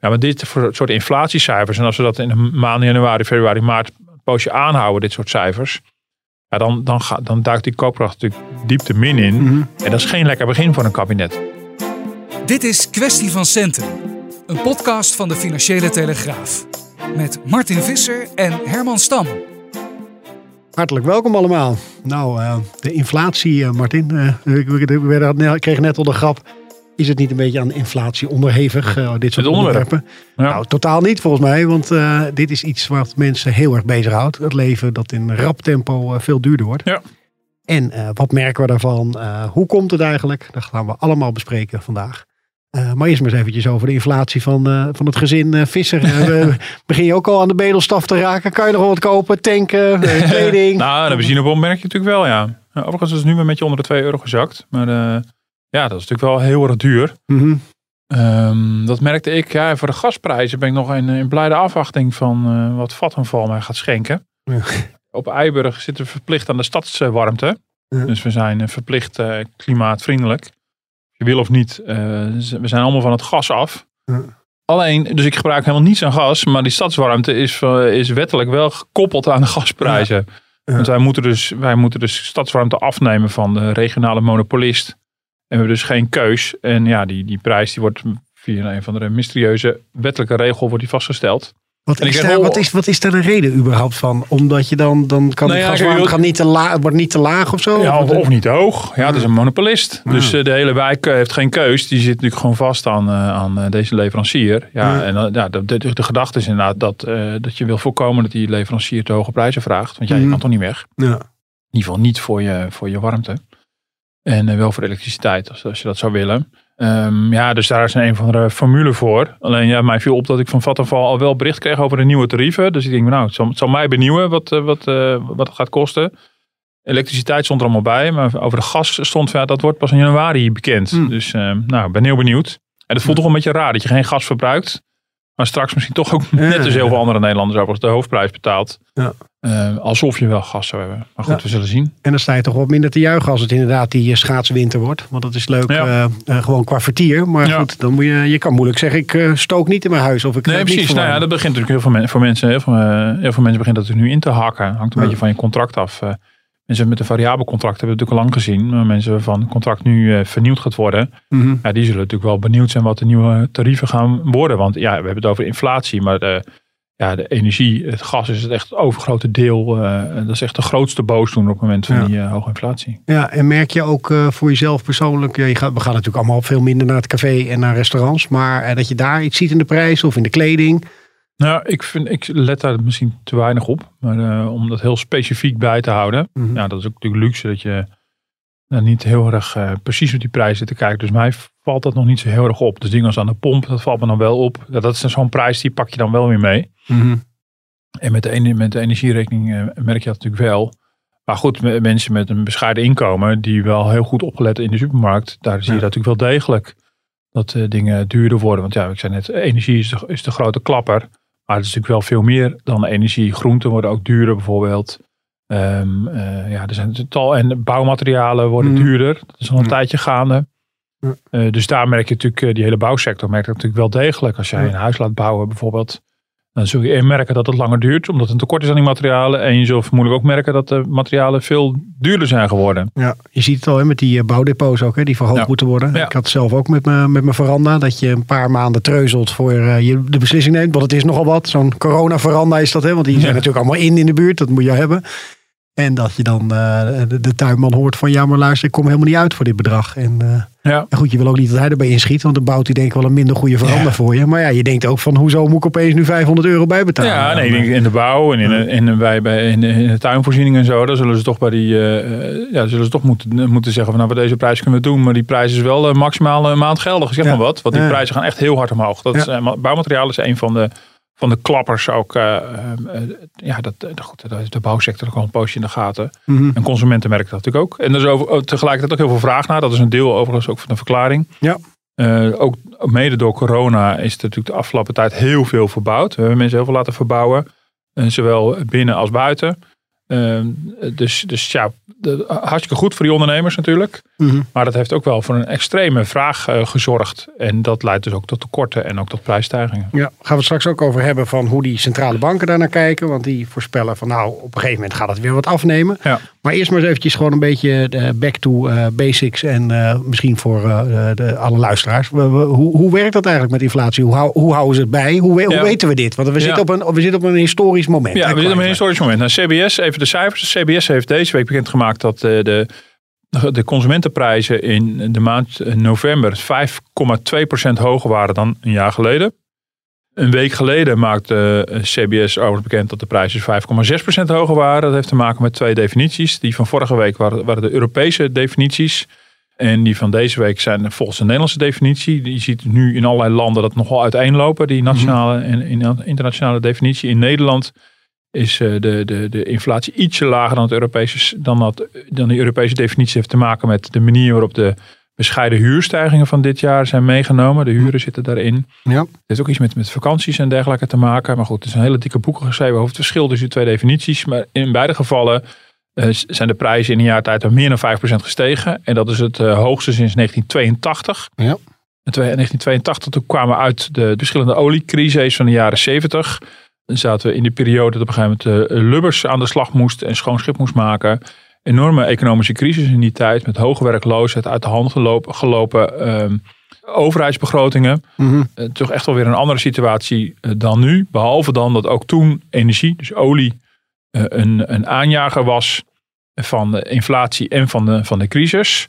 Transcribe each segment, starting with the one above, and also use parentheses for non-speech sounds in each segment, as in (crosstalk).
Ja, maar dit soort inflatiecijfers, en als we dat in de maanden januari, februari, maart een poosje aanhouden, dit soort cijfers, ja, dan, dan, gaat, dan duikt die koopkracht natuurlijk diep de min in. Mhm. En dat is geen lekker begin voor een kabinet. Dit is Kwestie van Centen, een podcast van de Financiële Telegraaf. Met Martin Visser en Herman Stam. Hartelijk welkom allemaal. Nou, eh, de inflatie, eh, Martin. eh, we, we- we hadden- kregen net al de grap. Is het niet een beetje aan inflatie onderhevig, eh, dit soort onderwerpen? Ja. Nou, totaal niet volgens mij. Want eh, dit is iets wat mensen heel erg bezighoudt. Het leven dat in rap tempo eh, veel duurder wordt. Ja. En wat merken we daarvan? Hoe komt het eigenlijk? Dat gaan we allemaal bespreken vandaag. Maar eerst maar eens eventjes over de inflatie van, van het gezin eh, Visser. (laughs) Begin je ook al aan de bedelstaf te raken? Kan je nog wat kopen? Tanken, (laughs) kleding? Nou, de benzinebom merk je natuurlijk wel, ja. Ja, Overigens is het nu een beetje onder de 2 euro gezakt. Maar ja, dat is natuurlijk wel heel erg duur. Mhm. Ehm, dat merkte ik. Ja, voor de gasprijzen ben ik nog in, in blijde afwachting van eh, wat Vattenval mij gaat schenken. Ja. Op Eiburg zitten we verplicht aan de stadswarmte. Ja. Dus we zijn eh, verplicht eh, klimaatvriendelijk. Je wil of niet, we zijn allemaal van het gas af. Ja. Alleen, dus ik gebruik helemaal niets aan gas. Maar die stadswarmte is, is wettelijk wel gekoppeld aan de gasprijzen. Want wij moeten, dus, wij moeten dus stadswarmte afnemen van de regionale monopolist. En we hebben dus geen keus. En ja, die, die prijs die wordt via een van de mysterieuze wettelijke regel wordt die vastgesteld. Wat is, daar, wel- wat, is, wat is daar de reden überhaupt van? Omdat je dan, dan kan Nou ja, gaswarmte gaat niet te laag, wordt niet te laag of zo? Ja, Of- niet te hoog. Ja, het is een monopolist. Dus eh, de hele wijk eh, heeft geen keus. Die zit natuurlijk gewoon vast aan, eh, aan deze leverancier. Ja, Ja. En ja, de, de, de gedachte is inderdaad dat, dat je wil voorkomen dat die leverancier te hoge prijzen vraagt. Want Mhm. kan toch niet weg. Ja. In ieder geval niet voor je, voor je warmte. En eh, wel voor elektriciteit, als, als je dat zou willen. Ehm, ja, dus daar is een, een van de formule voor. Alleen ja, mij viel op dat ik van Vattenfall al wel bericht kreeg over de nieuwe tarieven. Dus ik denk, nou, het zal, het zal mij benieuwen wat, eh, wat, eh, wat het gaat kosten. Elektriciteit stond er allemaal bij, maar over de gas stond, ja, dat wordt pas in januari bekend. Hmm. Dus eh, nou, ik ben heel benieuwd. En het voelt toch een beetje raar dat je geen gas verbruikt. Maar straks misschien toch ook net als heel veel andere Nederlanders overigens de hoofdprijs betaalt. Ja. Eh, alsof je wel gas zou hebben. Maar goed, Ja. we zullen zien. En dan sta je toch wat minder te juichen als het inderdaad die eh, schaatswinter wordt. Want dat is leuk Ja. eh, gewoon qua vertier. Maar Ja. goed, dan moet je, je kan moeilijk zeggen ik stook niet in mijn huis. Of ik Nee, niet precies. Nou ja, dat begint natuurlijk heel veel, men- voor mensen, heel veel, heel veel mensen beginnen dat natuurlijk nu in te hakken. Hangt een beetje van je contract af. Mensen met een variabel contract hebben we natuurlijk al lang gezien. Maar mensen waarvan het contract nu eh, vernieuwd gaat worden. Mhm. Ja, die zullen natuurlijk wel benieuwd zijn wat de nieuwe tarieven gaan worden. Want ja, we hebben het over inflatie. Maar de, ja, de energie, het gas is het echt het overgrote deel. eh, dat is echt de grootste boosdoener op het moment van Ja. die eh, hoge inflatie. Ja, en merk je ook voor jezelf persoonlijk, je gaat, we gaan natuurlijk allemaal veel minder naar het café en naar restaurants, maar dat je daar iets ziet in de prijs of in de kleding. Nou, ik, vind, ik let daar misschien te weinig op. Maar eh, om dat heel specifiek bij te houden. Mhm. Ja, dat is ook natuurlijk luxe dat je nou, niet heel erg eh, precies op die prijzen te kijken. Dus mij valt dat nog niet zo heel erg op. Dus dingen als aan de pomp, dat valt me dan wel op. Ja, dat is zo'n prijs, die pak je dan wel weer mee. En met de, met de energierekening merk je dat natuurlijk wel. Maar goed, me- mensen met een bescheiden inkomen, die wel heel goed opgelet in de supermarkt, daar zie je Ja. dat natuurlijk wel degelijk dat dingen duurder worden. Want ja, ik zei net, energie is de, is de grote klapper. Maar het is natuurlijk wel veel meer dan energie. Groenten worden ook duurder bijvoorbeeld. Ehm, eh, ja, er zijn een tal en bouwmaterialen worden Mhm. duurder. Dat is al een Ja. tijdje gaande. Eh, dus daar merk je natuurlijk, eh, die hele bouwsector merkt dat natuurlijk wel degelijk. Als jij een huis laat bouwen bijvoorbeeld, dan zul je merken dat het langer duurt, omdat er een tekort is aan die materialen. En je zult vermoedelijk ook merken dat de materialen veel duurder zijn geworden. Ja, je ziet het al hè, met die eh, bouwdepots ook, hè, die verhoogd Ja. moeten worden. Ja. Ik had het zelf ook met mijn met mijn veranda, dat je een paar maanden treuzelt voor eh, je de beslissing neemt. Want het is nogal wat. Zo'n corona-veranda is dat, hè, want die zijn Ja. natuurlijk allemaal in in de buurt. Dat moet je hebben. En dat je dan uh, de, de, tuinman hoort van ja, maar luister, ik kom helemaal niet uit voor dit bedrag. En, uh, ja. en goed, je wil ook niet dat hij erbij inschiet, want dan bouwt hij denk ik wel een minder goede verander ja. voor je. Maar ja, je denkt ook van hoezo moet ik opeens nu 500 euro bijbetalen? Ja, nee, ik denk in de bouw en in, de, in, de, bij, bij, in, de, in de tuinvoorziening en zo, dan zullen ze toch bij die, uh, ja, zullen ze toch moeten, moeten zeggen van nou, wat deze prijs kunnen we doen. Maar die prijs is wel maximaal een maand geldig, zeg maar wat. Want die prijzen gaan echt heel hard omhoog. Dat is, bouwmateriaal is een van de van de klappers ook. Uh, ja, dat, goed, de bouwsector al een poosje in de gaten. Mm En consumenten merken dat natuurlijk ook. En er is over, oh, tegelijkertijd ook heel veel vraag naar. Dat is een deel overigens ook van de verklaring. Ja. Uh, ook mede door corona is er natuurlijk de afgelopen tijd heel veel verbouwd. We hebben mensen heel veel laten verbouwen. zowel binnen als buiten. Ehm, dus, dus ja, hartstikke goed voor die ondernemers natuurlijk. Mhm. Maar dat heeft ook wel voor een extreme vraag uh, gezorgd. En dat leidt dus ook tot tekorten en ook tot prijsstijgingen. Ja, gaan we het straks ook over hebben van hoe die centrale banken daarnaar kijken. Want die voorspellen van nou, op een gegeven moment gaat het weer wat afnemen. Ja. Maar eerst maar eens eventjes gewoon een beetje uh, back to uh, basics. En misschien voor de, alle luisteraars. hoe, hoe werkt dat eigenlijk met inflatie? Hoe, hoe houden ze het bij? Hoe, hoe weten we dit? Want we, zitten op een, we zitten op een historisch moment. Ja, we zitten op een historisch moment. Nou, CBS, even de cijfers. CBS heeft deze week bekendgemaakt dat eh, de, de consumentenprijzen in de maand eh, november 5,2% hoger waren dan een jaar geleden. Een week geleden maakte eh, CBS overigens bekend dat de prijzen 5,6% hoger waren. Dat heeft te maken met twee definities. Die van vorige week waren, waren de Europese definities. En die van deze week zijn volgens de Nederlandse definitie. Je ziet nu in allerlei landen dat nogal uiteenlopen, die nationale en internationale definitie. In Nederland is eh, de, de, de inflatie ietsje lager dan, het Europese, dan, dat, dan de Europese definitie heeft te maken met de manier waarop de bescheiden huurstijgingen van dit jaar zijn meegenomen. De huren zitten daarin. Ja. Het heeft ook iets met, met vakanties en dergelijke te maken. Maar goed, er zijn hele dikke boeken geschreven over het verschil tussen de twee definities. Maar in beide gevallen uh, zijn de prijzen in een jaar tijd meer dan 5% gestegen. En dat is het uh, hoogste sinds 1982. Ja. In 1982 toen kwamen we uit de verschillende oliecrises van de jaren 70 zaten we in die periode dat op een gegeven moment uh, Lubbers aan de slag moest en schoon schip moest maken. Enorme economische crisis in die tijd met hoge werkloosheid, uit de hand gelopen, gelopen ehm, overheidsbegrotingen. Mm toch echt wel weer een andere situatie uh, dan nu. Behalve dan dat ook toen energie, dus olie, een, een aanjager was van de inflatie en van de, van de crisis.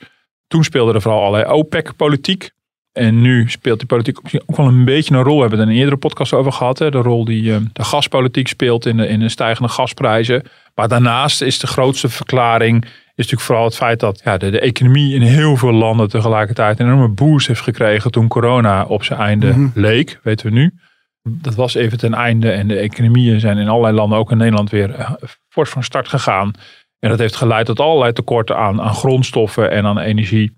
Toen speelde er vooral allerlei OPEC-politiek. En nu speelt die politiek ook wel een beetje een rol. We hebben het in een eerdere podcast over gehad. Hè? De rol die uh, de gaspolitiek speelt in de, in de stijgende gasprijzen. Maar daarnaast is de grootste verklaring is natuurlijk vooral het feit dat ja, de, de economie in heel veel landen tegelijkertijd een enorme boost heeft gekregen toen corona op zijn einde mm leek, weten we nu. Dat was even ten einde en de economieën zijn in allerlei landen, ook in Nederland, weer uh, fors van start gegaan. En dat heeft geleid tot allerlei tekorten aan, aan grondstoffen en aan energie.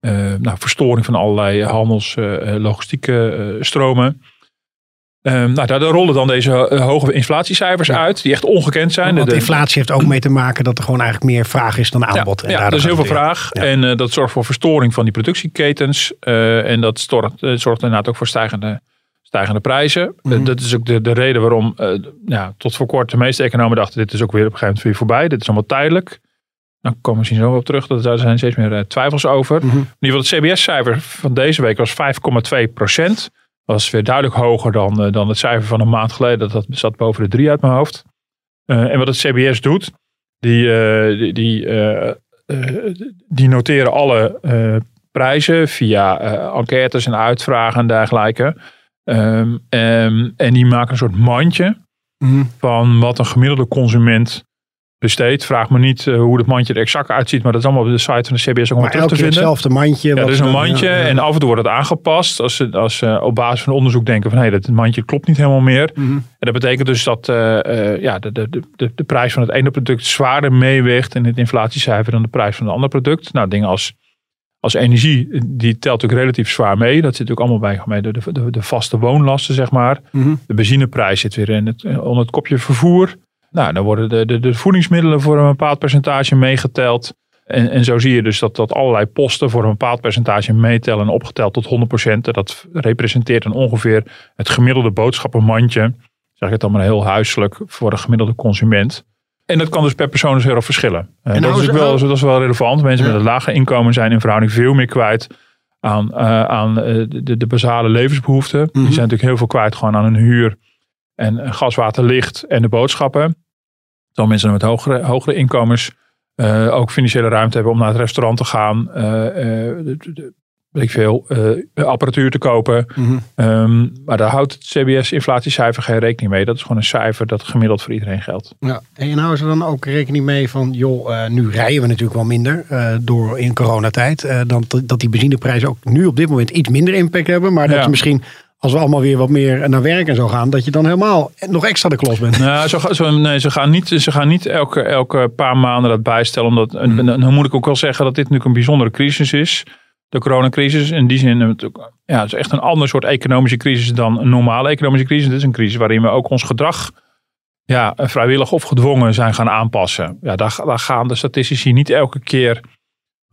Uh, nou, verstoring van allerlei handels, uh, logistieke stromen. Um, nou, daar rollen dan deze hoge inflatiecijfers uit, die echt ongekend zijn. Want de, inflatie heeft ook mee te maken dat er gewoon eigenlijk meer vraag is dan aanbod. Ja, en ja er is heel veel vraag. En uh, dat zorgt voor verstoring van die productieketens. Uh, en dat zorgt, zorgt inderdaad ook voor stijgende, stijgende prijzen. Mm dat is ook de, de reden waarom ja, tot voor kort de meeste economen dachten, dit is ook weer op een gegeven moment weer voorbij. Dit is allemaal tijdelijk. Dan komen we misschien zo op terug. Daar zijn steeds meer eh, twijfels over. Mm -hmm. In ieder geval het CBS-cijfer van deze week was 5,2 procent. Dat was weer duidelijk hoger dan, uh, dan het cijfer van een maand geleden. Dat, dat zat boven de 3 uit mijn hoofd. Uh, en wat het CBS doet, die, uh, die, die, die, noteren alle prijzen via enquêtes en uitvragen en dergelijke. Um, um, en die maken een soort mandje mm -hmm. van wat een gemiddelde consument besteed. Vraag me niet uh, hoe het mandje er exact uitziet, maar dat is allemaal op de site van de CBS ook maar terug te vinden. hetzelfde mandje. Ja, er is een mandje ja, ja. en af en toe wordt het aangepast als ze, als ze op basis van onderzoek denken van hé, hey, dat mandje klopt niet helemaal meer. Mm -hmm. En dat betekent dus dat uh, uh, ja, de, de, de, de prijs van het ene product zwaarder meeweegt in het inflatiecijfer dan de prijs van het andere product. Nou, dingen als als energie, die telt natuurlijk relatief zwaar mee. Dat zit ook allemaal bij de, de, de vaste woonlasten, zeg maar. Mm -hmm. De benzineprijs zit weer in het, onder het kopje vervoer. Nou, dan worden de, de, de voedingsmiddelen voor een bepaald percentage meegeteld. En, en zo zie je dus dat, dat allerlei posten voor een bepaald percentage meetellen en opgeteld tot 100%. Dat representeert dan ongeveer het gemiddelde boodschappenmandje. Zeg ik het allemaal heel huiselijk voor een gemiddelde consument. En dat kan dus per persoon dus heel erg verschillen. En dat, is wel, dat is wel relevant. Mensen ja. met een lage inkomen zijn in verhouding veel meer kwijt aan, uh, aan de, de basale levensbehoeften. Mm -hmm. Die zijn natuurlijk heel veel kwijt gewoon aan hun huur en gas, water, licht en de boodschappen. Terwijl mensen met hogere, hogere inkomens uh, ook financiële ruimte hebben om naar het restaurant te gaan. Uh, de, de, weet ik veel, uh, apparatuur te kopen. Mm -hmm. um, maar daar houdt het CBS-inflatiecijfer geen rekening mee. Dat is gewoon een cijfer dat gemiddeld voor iedereen geldt. Ja. En houden ze dan ook rekening mee van, joh, uh, nu rijden we natuurlijk wel minder uh, door in coronatijd. dan dat die benzineprijzen ook nu op dit moment iets minder impact hebben. Maar dat ja. je misschien als we allemaal weer wat meer naar werk en zo gaan, dat je dan helemaal nog extra de klos bent. Nou, zo, zo, nee, ze gaan niet, ze gaan niet elke, elke paar maanden dat bijstellen. Omdat, mm. en, dan moet ik ook wel zeggen dat dit natuurlijk een bijzondere crisis is de coronacrisis. In die zin, ja, het is echt een ander soort economische crisis dan een normale economische crisis. Het is een crisis waarin we ook ons gedrag ja, vrijwillig of gedwongen zijn gaan aanpassen. Ja, daar, daar gaan de statistici niet elke keer.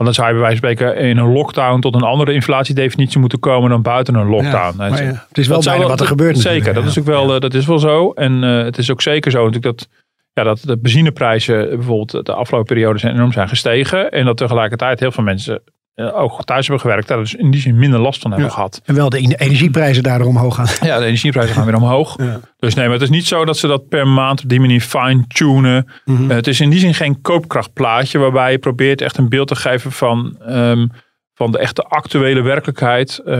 Want dan zou je bij wijze van spreken in een lockdown tot een andere inflatiedefinitie moeten komen dan buiten een lockdown. Ja, ja, het is wel bijna wat er gebeurt. Zeker, dat is ook wel, dat is wel zo. En uh, het is ook zeker zo natuurlijk dat, ja, dat de benzineprijzen bijvoorbeeld de afgelopen periode zijn enorm zijn gestegen. En dat tegelijkertijd heel veel mensen ook thuis hebben gewerkt, daar dus in die zin minder last van hebben ja. gehad. En wel de energieprijzen daardoor omhoog gaan. Ja, de energieprijzen gaan weer omhoog. Ja. Dus nee, maar het is niet zo dat ze dat per maand op die manier fine-tunen. Mm -hmm. uh, het is in die zin geen koopkrachtplaatje waarbij je probeert echt een beeld te geven van, um, van de echte actuele werkelijkheid. Uh,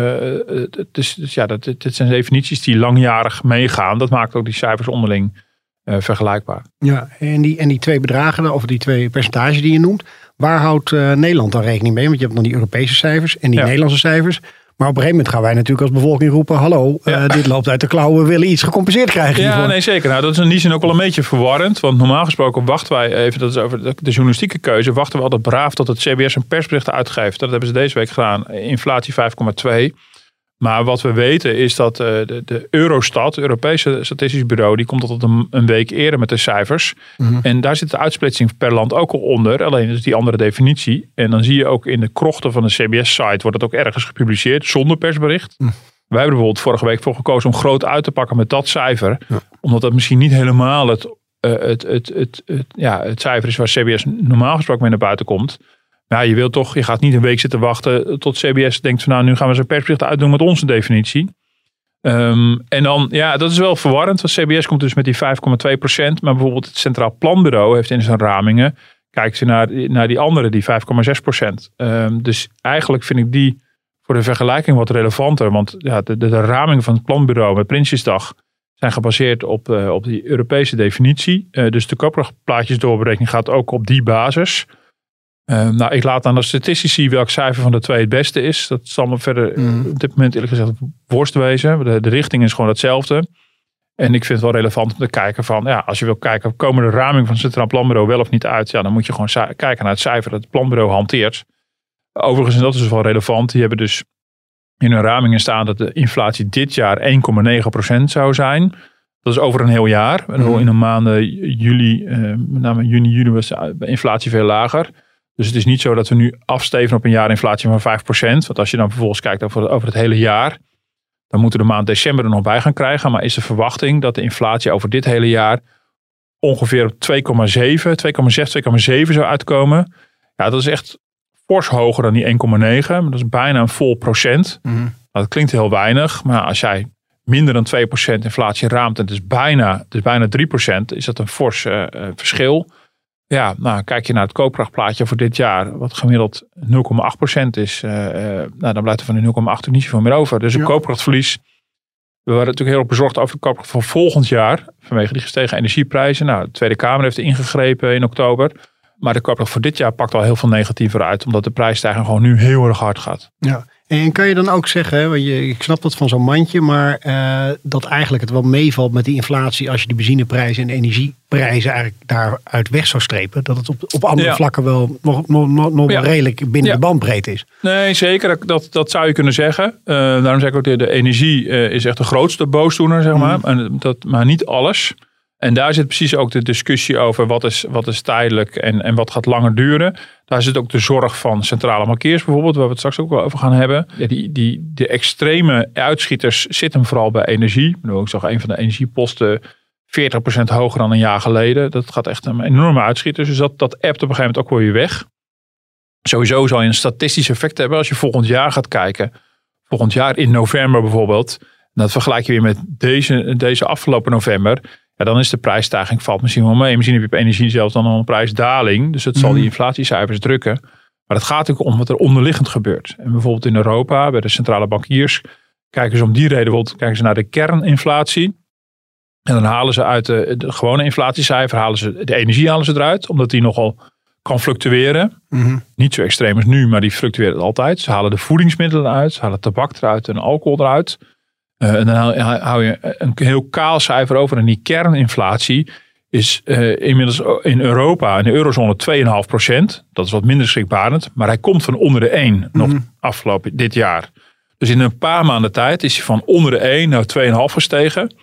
het is, dus ja, dat, dit zijn definities die langjarig meegaan. Dat maakt ook die cijfers onderling vergelijkbaar. Ja, en die, en die twee bedragen, of die twee percentages die je noemt, Waar houdt uh, Nederland dan rekening mee? Want je hebt dan die Europese cijfers en die ja. Nederlandse cijfers. Maar op een gegeven moment gaan wij natuurlijk als bevolking roepen: Hallo, ja. uh, dit loopt uit de klauwen, we willen iets gecompenseerd krijgen. Ja, hiervoor. nee, zeker. Nou, dat is in die zin ook wel een beetje verwarrend. Want normaal gesproken wachten wij even, dat is over de, de journalistieke keuze, wachten we altijd braaf tot het CBS een persbericht uitgeeft. Dat hebben ze deze week gedaan. Inflatie 5,2. Maar wat we weten is dat uh, de, de, Eurostat, het Europese Statistisch Bureau, die komt altijd een, een week eerder met de cijfers. Mm -hmm. En daar zit de uitsplitsing per land ook al onder. Alleen is die andere definitie. En dan zie je ook in de krochten van de CBS-site wordt het ook ergens gepubliceerd zonder persbericht. Mm. Wij hebben bijvoorbeeld vorige week voor gekozen om groot uit te pakken met dat cijfer. Ja. Omdat dat misschien niet helemaal het, uh, het, het, het, het, ja, het cijfer is waar CBS normaal gesproken mee naar buiten komt. Ja, je wilt toch, je gaat niet een week zitten wachten tot CBS denkt van nou, nu gaan we zo'n persbericht uitdoen met onze definitie. Um, en dan, ja, dat is wel verwarrend, want CBS komt dus met die 5,2 procent. Maar bijvoorbeeld het Centraal Planbureau heeft in zijn ramingen, kijkt ze naar, naar die andere, die 5,6 procent. Um, dus eigenlijk vind ik die voor de vergelijking wat relevanter. Want ja, de, de, de ramingen van het Planbureau met Prinsjesdag zijn gebaseerd op, uh, op die Europese definitie. Uh, dus de koopkrachtplaatjesdoorberekening gaat ook op die basis. Uh, nou, ik laat aan de statistici welk cijfer van de twee het beste is. Dat zal me verder mm. op dit moment eerlijk gezegd worst wezen. De, de, richting is gewoon hetzelfde. En ik vind het wel relevant om te kijken van, ja, als je wil kijken, komen de raming van het Centraal Planbureau wel of niet uit? Ja, dan moet je gewoon kijken naar het cijfer dat het planbureau hanteert. Overigens, en dat is dus wel relevant, die hebben dus in hun ramingen staan dat de inflatie dit jaar 1,9% zou zijn. Dat is over een heel jaar. Mm. In de maanden juli, uh, met name juni, juli was de inflatie veel lager. Dus het is niet zo dat we nu afsteven op een jaarinflatie van 5%. Want als je dan vervolgens kijkt over, over het hele jaar, dan moeten we de maand december er nog bij gaan krijgen. Maar is de verwachting dat de inflatie over dit hele jaar ongeveer op 2,7, 2,6, 2,7 zou uitkomen. Ja, dat is echt fors hoger dan die 1,9. Dat is bijna een vol procent. Mm. Nou, dat klinkt heel weinig, maar als jij minder dan 2% inflatie raamt en het is bijna, het is bijna 3%, is dat een fors uh, verschil. Ja, nou kijk je naar het koopkrachtplaatje voor dit jaar, wat gemiddeld 0,8% is. Uh, nou, dan blijft er van die 0,8 niet zoveel meer over. Dus een ja. koopkrachtverlies. We waren natuurlijk heel bezorgd over de koopkracht van volgend jaar. Vanwege die gestegen energieprijzen. Nou, de Tweede Kamer heeft ingegrepen in oktober. Maar de koopkracht voor dit jaar pakt al heel veel negatiever uit. Omdat de prijsstijging gewoon nu heel erg hard gaat. Ja, en kan je dan ook zeggen, want je, ik snap dat van zo'n mandje, maar uh, dat eigenlijk het wel meevalt met die inflatie als je de benzineprijzen en energieprijzen eigenlijk daaruit weg zou strepen. Dat het op, op andere ja. vlakken wel nog, nog, nog, nog ja. redelijk binnen ja. de bandbreedte is. Nee, zeker. Dat, dat zou je kunnen zeggen. Uh, daarom zeg ik ook, de, de energie uh, is echt de grootste boosdoener, zeg maar. Mm. En dat, maar niet alles. En daar zit precies ook de discussie over wat is, wat is tijdelijk en, en wat gaat langer duren. Daar zit ook de zorg van centrale markeers bijvoorbeeld, waar we het straks ook wel over gaan hebben. Ja, die, die, de extreme uitschieters zitten vooral bij energie. Ik, zag een van de energieposten 40% hoger dan een jaar geleden. Dat gaat echt een enorme uitschieter. Dus dat, dat appt op een gegeven moment ook weer weg. Sowieso zal je een statistisch effect hebben als je volgend jaar gaat kijken. Volgend jaar in november bijvoorbeeld. Dat vergelijk je weer met deze, deze afgelopen november Ja, dan is de prijsstijging valt misschien wel mee. Misschien heb je op energie zelfs dan al een prijsdaling. Dus het zal die Mhm. inflatiecijfers drukken. Maar het gaat natuurlijk om wat er onderliggend gebeurt. En bijvoorbeeld in Europa, bij de centrale bankiers, kijken ze om die reden bijvoorbeeld kijken ze naar de kerninflatie. En dan halen ze uit de, de gewone inflatiecijfer, halen ze de energie halen ze eruit, omdat die nogal kan fluctueren. Mhm. Niet zo extreem als nu, maar die fluctueert altijd. Ze halen de voedingsmiddelen uit, ze halen tabak eruit en alcohol eruit. Eh, en dan hou, je een heel kaal cijfer over. En die kerninflatie is eh, inmiddels in Europa, in de eurozone, 2,5 procent. Dat is wat minder schrikbarend. Maar hij komt van onder de 1 nog afgelopen dit jaar. Dus in een paar maanden tijd is hij van onder de 1 naar 2,5 gestegen.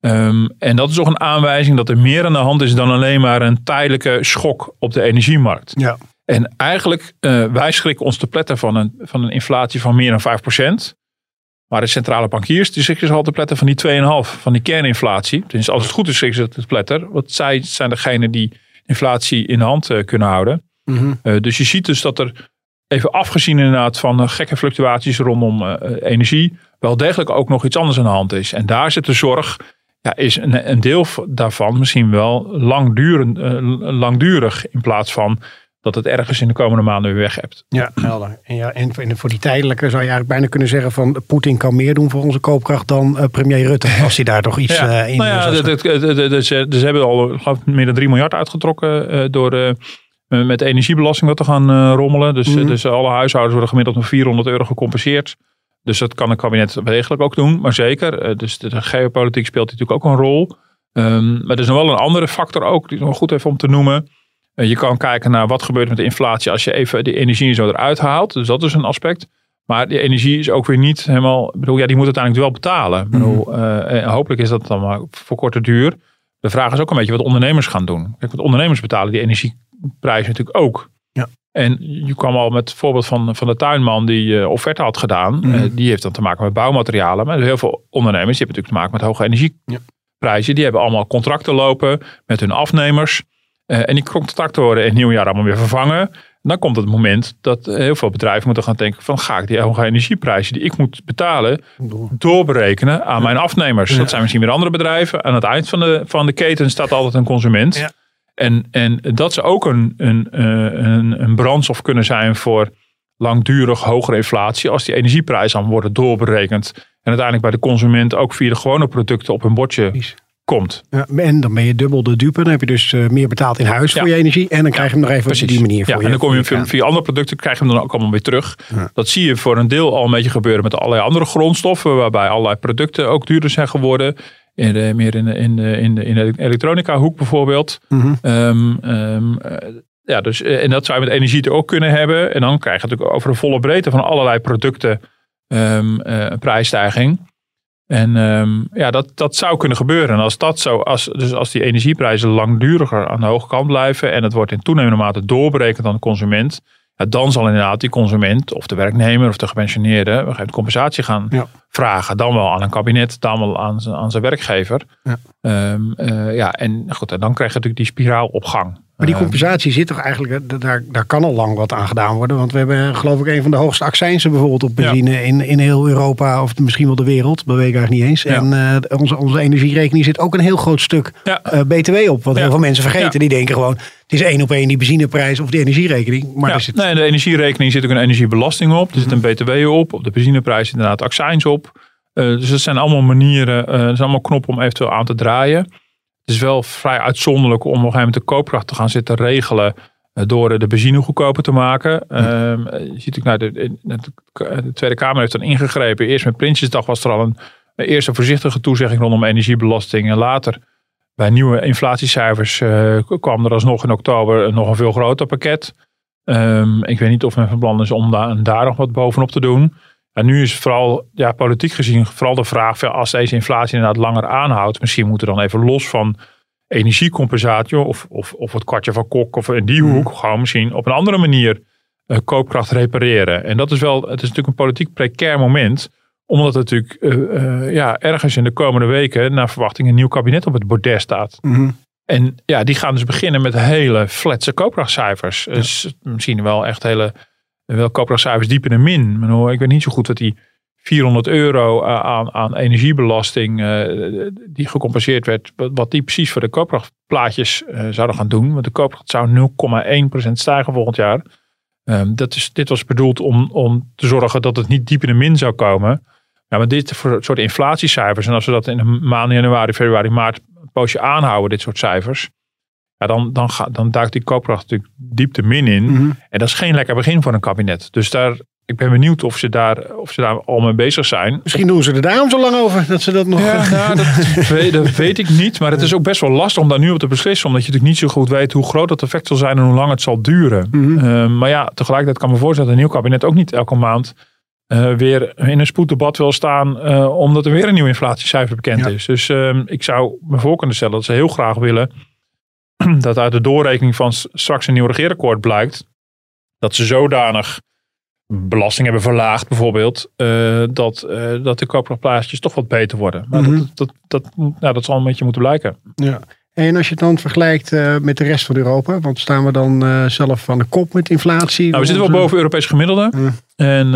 Ehm, en dat is toch een aanwijzing dat er meer aan de hand is dan alleen maar een tijdelijke schok op de energiemarkt. Ja. En eigenlijk, eh, wij schrikken ons te pletten van een, van een inflatie van meer dan 5%. Maar de centrale bankiers die zich al te pletten van die 2,5% van die kerninflatie. Dus als het goed is schrikken ze te pletter. Want zij zijn degene die inflatie in de hand eh, kunnen houden. Mhm. Eh, dus je ziet dus dat er, even afgezien inderdaad van eh, gekke fluctuaties rondom energie, wel degelijk ook nog iets anders aan de hand is. En daar zit de zorg, ja, is een, een deel daarvan misschien wel langdurend, langdurig in plaats van dat het ergens in de komende maanden weer weg hebt. Ja, helder. En, ja, en voor die tijdelijke zou je eigenlijk bijna kunnen zeggen van Poetin kan meer doen voor onze koopkracht dan eh, premier Rutte. (laughs) Als hij daar toch iets eh, in nou ja, dat- dat- dat- ze, ze hebben al meer dan 3 miljard uitgetrokken eh, door met de energiebelasting wat te gaan rommelen. Dus, Mhm. dus alle huishoudens worden gemiddeld met 400 euro gecompenseerd. Dus dat kan een kabinet degelijk ook doen, maar zeker. dus de, de geopolitiek speelt natuurlijk ook een rol. Ehm, maar er is nog wel een andere factor ook, die is nog goed even om te noemen. Eh, je kan kijken naar wat gebeurt met de inflatie als je even de energie zo eruit haalt. Dus dat is een aspect. Maar die energie is ook weer niet helemaal. Ik bedoel, ja, die moet uiteindelijk wel betalen. Bedoel, en hopelijk is dat dan maar voor korte duur. De vraag is ook een beetje wat ondernemers gaan doen. Kijk, wat ondernemers betalen die energieprijs natuurlijk ook. Ja. En je kwam al met het voorbeeld van, van de tuinman die eh, offerte had gedaan. Mhm. Die heeft dan te maken met bouwmaterialen. Maar heel veel ondernemers die hebben natuurlijk te maken met hoge energieprijzen. Die hebben allemaal contracten lopen met hun afnemers. Eh, en die contracten worden in het nieuwe jaar allemaal weer vervangen. En dan komt het moment dat heel veel bedrijven moeten gaan denken van ga ik die hoge energieprijzen die ik moet betalen doorberekenen aan mijn afnemers. Ja. Dat zijn misschien weer andere bedrijven. Aan het eind van de, van de keten staat altijd een consument. Ja. En, en dat zou ook een, een, eh, een, een brandstof kunnen zijn voor langdurig hogere inflatie. Als die energieprijzen dan worden doorberekend. En uiteindelijk bij de consument ook via de gewone producten op hun bordje. Komt. Ja, en dan ben je dubbel de dupe. Dan heb je dus eh, meer betaald in huis Ja. voor je energie. En dan krijg je hem nog even op die manier voor ja, je. en dan kom je via, via andere producten, krijg je hem dan ook allemaal weer terug. Dat zie je voor een deel al een beetje gebeuren met allerlei andere grondstoffen, waarbij allerlei producten ook duurder zijn geworden. In de, meer in de, in de, in de, in de elektronica hoek bijvoorbeeld. Mhm. Ehm, ehm, eh, ja, dus, eh, en dat zou je met energie ook kunnen hebben. En dan krijg je natuurlijk over de volle breedte van allerlei producten ehm, eh, een prijsstijging. En ehm, ja, dat, dat zou kunnen gebeuren. En als dat zo, als, dus als die energieprijzen langduriger aan de hoge kant blijven en het wordt in toenemende mate doorberekend aan de consument, ja, dan zal inderdaad die consument of de werknemer of de gepensioneerde een compensatie gaan Ja. vragen. Dan wel aan een kabinet, dan wel aan zijn, aan zijn werkgever. Ja. Ehm, eh, ja, en goed, en dan krijg je natuurlijk die spiraal op gang. Maar die Ehm, compensatie zit toch eigenlijk, eh, daar, daar kan al lang wat aan gedaan worden. Want we hebben geloof ik een van de hoogste accijnsen bijvoorbeeld op benzine in, in heel Europa of misschien wel de wereld. Dat weet ik eigenlijk niet eens. Ja. En eh, onze, onze energierekening zit ook een heel groot stuk Ja. eh, BTW op. Wat heel veel mensen vergeten. Die denken gewoon, het is één op één die benzineprijs of die energierekening. Maar ja, zit, nee, de energierekening zit ook een energiebelasting op. Er zit een btw op. Op de benzineprijs zit inderdaad accijns op. Eh, dus dat zijn allemaal manieren, eh dat zijn allemaal knoppen om eventueel aan te draaien. Het is wel vrij uitzonderlijk om op een gegeven moment de koopkracht te gaan zitten regelen eh, door de benzine goedkoper te maken. Ehm, je ziet ook, nou, de, de, de Tweede Kamer heeft dan ingegrepen. Eerst met Prinsjesdag was er al een, een eerste voorzichtige toezegging rondom energiebelasting. En later bij nieuwe inflatiecijfers eh, kwam er alsnog in oktober nog een veel groter pakket. Ehm, ik weet niet of men van plan is om daar, daar nog wat bovenop te doen. En nu is vooral, ja, politiek gezien, vooral de vraag: als deze inflatie inderdaad langer aanhoudt, misschien moeten we dan even los van energiecompensatie of, of, of het kwartje van kok of in die hoek, gewoon misschien op een andere manier eh, koopkracht repareren. En dat is wel, het is natuurlijk een politiek precair moment, omdat er natuurlijk eh, eh, ja, ergens in de komende weken naar verwachting een nieuw kabinet op het bordes staat. Mhm. En ja, die gaan dus beginnen met hele fletse koopkrachtcijfers. Dus misschien wel echt hele wel koopkrachtcijfers diep in de min. Ik weet niet zo goed wat die 400 euro aan, aan energiebelasting die gecompenseerd werd, wat die precies voor de koopkrachtplaatjes zouden gaan doen. Want de koopkracht zou 0,1% stijgen volgend jaar. Ehm, dat is, dit was bedoeld om, om te zorgen dat het niet diep in de min zou komen. Ja, maar dit voor soort inflatiecijfers. En als we dat in de maanden januari, februari, maart een poosje aanhouden, dit soort cijfers. Ja, dan, dan, ga, dan duikt die koopkracht natuurlijk diep de min in. Mhm. En dat is geen lekker begin voor een kabinet. Dus daar, ik ben benieuwd of ze, daar, of ze daar al mee bezig zijn. Misschien doen ze er daarom zo lang over. Dat ze dat nog... Ja, nou, dat, (laughs) weet, dat weet ik niet. Maar het is ook best wel lastig om daar nu op te beslissen. Omdat je natuurlijk niet zo goed weet hoe groot dat effect zal zijn en hoe lang het zal duren. Mhm. Uh, maar ja, tegelijkertijd kan me voorstellen dat een nieuw kabinet ook niet elke maand uh, weer in een spoeddebat wil staan. Uh, omdat er weer een nieuw inflatiecijfer bekend Ja. is. Dus uh, ik zou me voor kunnen stellen dat ze heel graag willen. (clears throat) dat uit de doorrekening van straks een nieuw regeerakkoord blijkt. dat ze zodanig belasting hebben verlaagd, bijvoorbeeld. eh, dat, eh, dat de koopkrachtplaatjes toch wat beter worden. Maar Mhm. dat, dat, dat, nou, dat zal een beetje moeten blijken. Ja. En als je het dan vergelijkt eh, met de rest van Europa, want staan we dan zelf van de kop met inflatie? Nou, we zitten wel boven Europees gemiddelde. En,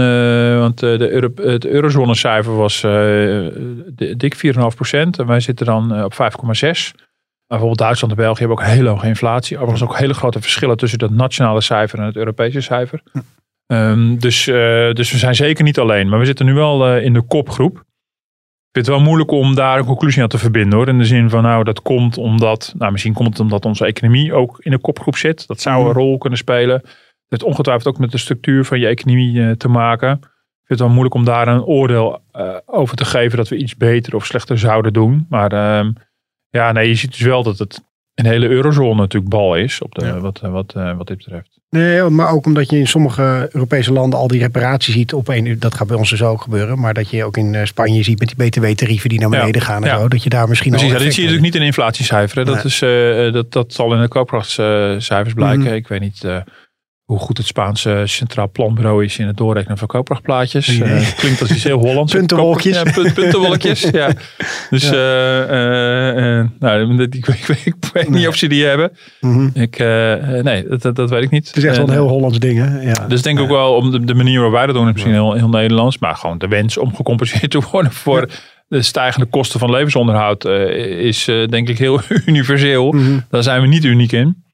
want de Euro het eurozonecijfer was di- dik 4,5% En wij zitten dan op 5,6. Maar bijvoorbeeld Duitsland en België hebben ook hele hoge inflatie. Overigens ook hele grote verschillen tussen dat nationale cijfer en het Europese cijfer. Ehm, dus, eh, dus we zijn zeker niet alleen. Maar we zitten nu wel eh, in de kopgroep. Ik vind het wel moeilijk om daar een conclusie aan te verbinden hoor. In de zin van nou dat komt omdat, nou misschien komt het omdat onze economie ook in de kopgroep zit. Dat zou een Mhm. rol kunnen spelen. Het heeft ongetwijfeld ook met de structuur van je economie eh, te maken. Ik vind het wel moeilijk om daar een oordeel over te geven dat we iets beter of slechter zouden doen. Maar ehm, ja, nee, je ziet dus wel dat het een hele eurozone natuurlijk bal is op de, Ja. wat, eh, wat, eh, wat dit betreft. Nee, maar ook omdat je in sommige Europese landen al die reparaties ziet op een Dat gaat bij ons dus ook gebeuren. Maar dat je ook in eh, Spanje ziet met die btw-tarieven die naar Ja, beneden gaan en ja. zo. Dat je daar misschien Precies, al ja, dit zie je natuurlijk niet in inflatiecijferen. Dat, is, dat, dat zal in de koopkrachtcijfers blijken. Mhm. Ik weet niet hoe goed het Spaanse Centraal Planbureau is in het doorrekenen van koopkrachtplaatjes. Nee. Eh, klinkt als iets heel Hollands. (laughs) Puntenwolkjes. Ja, punt, puntenwolkjes, ja. (laughs) Dus Ja. eh, eh, eh, nou, dat- ik, weet- ik, weet- ik weet Nee. niet of ze die hebben. Mhm. Ik, eh, eh, nee, dat, dat, weet ik niet. Het is echt wel En, een heel Hollands ding, hè? Ja. dus ik denk ook wel om de, de manier waarop wij dat doen is misschien heel, heel Nederlands. Maar gewoon de wens om gecompenseerd te worden voor de stijgende kosten van levensonderhoud eh, is eh, denk ik heel (laughs) universeel. Mhm. Daar zijn we niet uniek in.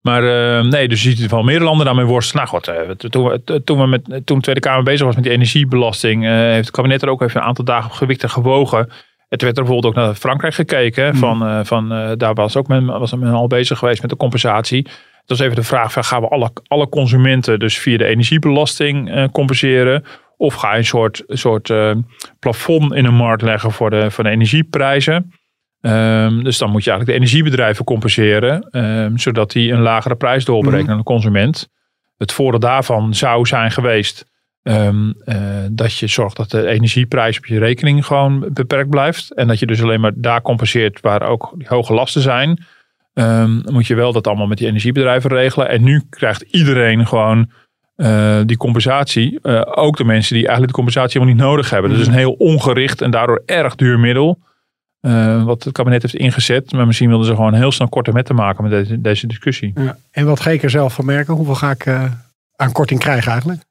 Maar eh, nee, dus je ziet wel meer landen daarmee worstelen. Nou goed, eh, toen, toen, we met, toen de Tweede Kamer bezig was met die energiebelasting, eh, heeft het kabinet er ook even een aantal dagen op gewikt en gewogen. En toen werd er bijvoorbeeld ook naar Frankrijk gekeken. hè, Van, van, daar was, ook men, was men al bezig geweest met de compensatie. Het was even de vraag, van, gaan we alle, alle consumenten dus via de energiebelasting compenseren? Of ga je een soort, soort plafond in de markt leggen voor de, voor de energieprijzen? Ehm, dus dan moet je eigenlijk de energiebedrijven compenseren, ehm, zodat die een lagere prijs doorberekenen Mhm. aan de consument. Het voordeel daarvan zou zijn geweest ehm, eh, dat je zorgt dat de energieprijs op je rekening gewoon beperkt blijft. En dat je dus alleen maar daar compenseert waar ook die hoge lasten zijn. Moet je wel dat allemaal met die energiebedrijven regelen. En nu krijgt iedereen gewoon eh, die compensatie. Eh, ook de mensen die eigenlijk de compensatie helemaal niet nodig hebben. Dus het is een heel ongericht en daardoor erg duur middel. Eh, wat het kabinet heeft ingezet. Maar misschien wilden ze gewoon heel snel korte metten maken met deze, deze discussie. Ja. En wat ga ik er zelf van merken? Hoeveel ga ik eh, aan korting krijgen eigenlijk?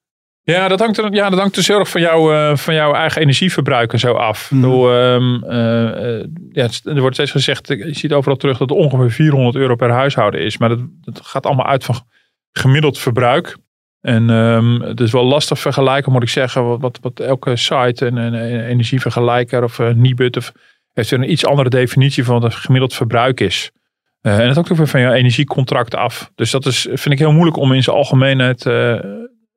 Ja, dat hangt er, ja, dat hangt dus heel erg van, jou, eh, van jouw eigen energieverbruik en zo af. Bedoel, ehm, eh, eh, ja, er wordt steeds gezegd, je ziet overal terug dat het ongeveer 400 euro per huishouden is. Maar dat, dat gaat allemaal uit van gemiddeld verbruik. En ehm, het is wel lastig vergelijken, moet ik zeggen, wat, wat, wat elke site, een, een energievergelijker of een Nibud, of, heeft een iets andere definitie van wat een gemiddeld verbruik is. Eh, en dat hangt ook weer van je energiecontract af. Dus dat is, vind ik heel moeilijk om in zijn algemeenheid, eh,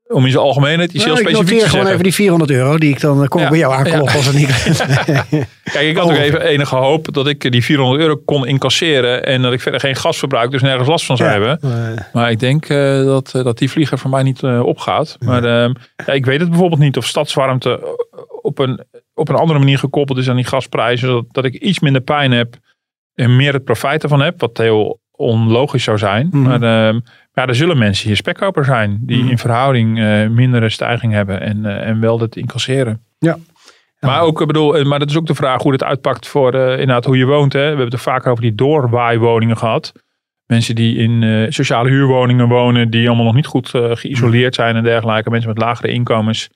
om in zijn algemeenheid iets Nou, heel ik specifiek te gewoon even die 400 euro die ik dan eh, Ja. bij jou aankloppen Ja. als het niet (laughs) Kijk, ik had ook Oh. even enige hoop dat ik die 400 euro kon incasseren en dat ik verder geen gas verbruik, dus nergens last van zou Ja. hebben. Maar ik denk dat, dat die vlieger voor mij niet opgaat. Maar ehm, ja, ik weet het bijvoorbeeld niet of stadswarmte op een, op een andere manier gekoppeld is aan die gasprijzen. Dat, dat ik iets minder pijn heb en meer het profijt ervan heb. Wat heel onlogisch zou zijn. Mhm. Maar ehm, ja, er zullen mensen hier spekkoper zijn. Die Mhm. in verhouding eh mindere stijging hebben. En, eh, en wel dat incasseren. Ja. Maar, ook, ik bedoel, eh, maar dat is ook de vraag hoe dit uitpakt voor inderdaad hoe je woont. Hè. We hebben het er vaker over die doorwaaiwoningen gehad. Mensen die in sociale huurwoningen wonen, die allemaal nog niet goed geïsoleerd zijn en dergelijke. Mensen met lagere inkomens.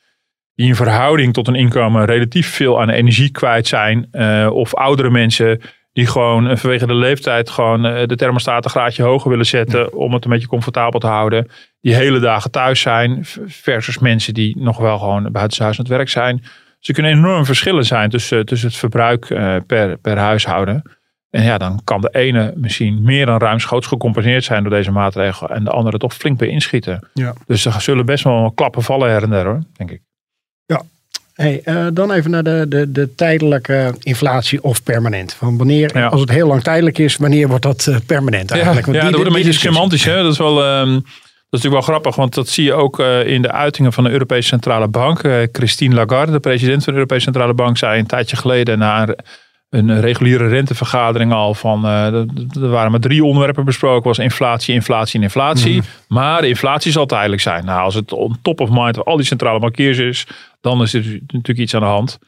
Die in verhouding tot hun inkomen relatief veel aan energie kwijt zijn. Uh, of oudere mensen die gewoon uh, vanwege de leeftijd gewoon uh, de thermostaat een graadje hoger willen zetten om het een beetje comfortabel te houden. Die hele dagen thuis zijn versus mensen die nog wel gewoon buitenshuis aan het werk zijn. Dus er kunnen enorm verschillen zijn tussen, tussen het verbruik per, per huishouden. En ja, dan kan de ene misschien meer dan ruimschoots gecompenseerd zijn door deze maatregel. En de andere toch flink bij inschieten. Ja. Dus er zullen best wel klappen vallen her en der hoor, denk ik. Ja. Hey, uh, dan even naar de, de, de tijdelijke inflatie of permanent. Van wanneer, ja. als het heel lang tijdelijk is, wanneer wordt dat uh, permanent eigenlijk? Ja, Want ja die, dat wordt een beetje semantisch. Hè? Dat is wel... Um, dat is natuurlijk wel grappig, want dat zie je ook uh, in de uitingen van de Europese Centrale Bank. Christine Lagarde, de president van de Europese Centrale Bank, zei een tijdje geleden na een reguliere rentevergadering al van, uh, er waren maar drie onderwerpen besproken, was inflatie, inflatie en inflatie. Mm. Maar de inflatie zal tijdelijk zijn. Nou, als het on top of mind van al die centrale bankiers is, dan is er natuurlijk iets aan de hand.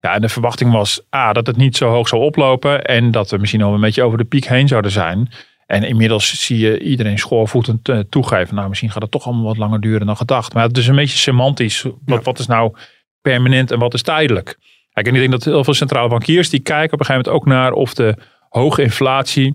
Ja, en de verwachting was A, dat het niet zo hoog zou oplopen en dat we misschien al een beetje over de piek heen zouden zijn. En inmiddels zie je iedereen schoorvoetend uh, toegeven. Nou, misschien gaat het toch allemaal wat langer duren dan gedacht. Maar het is een beetje semantisch. Wat, ja. wat is nou permanent en wat is tijdelijk? Kijk, en ik denk dat heel veel centrale bankiers die kijken op een gegeven moment ook naar of de hoge inflatie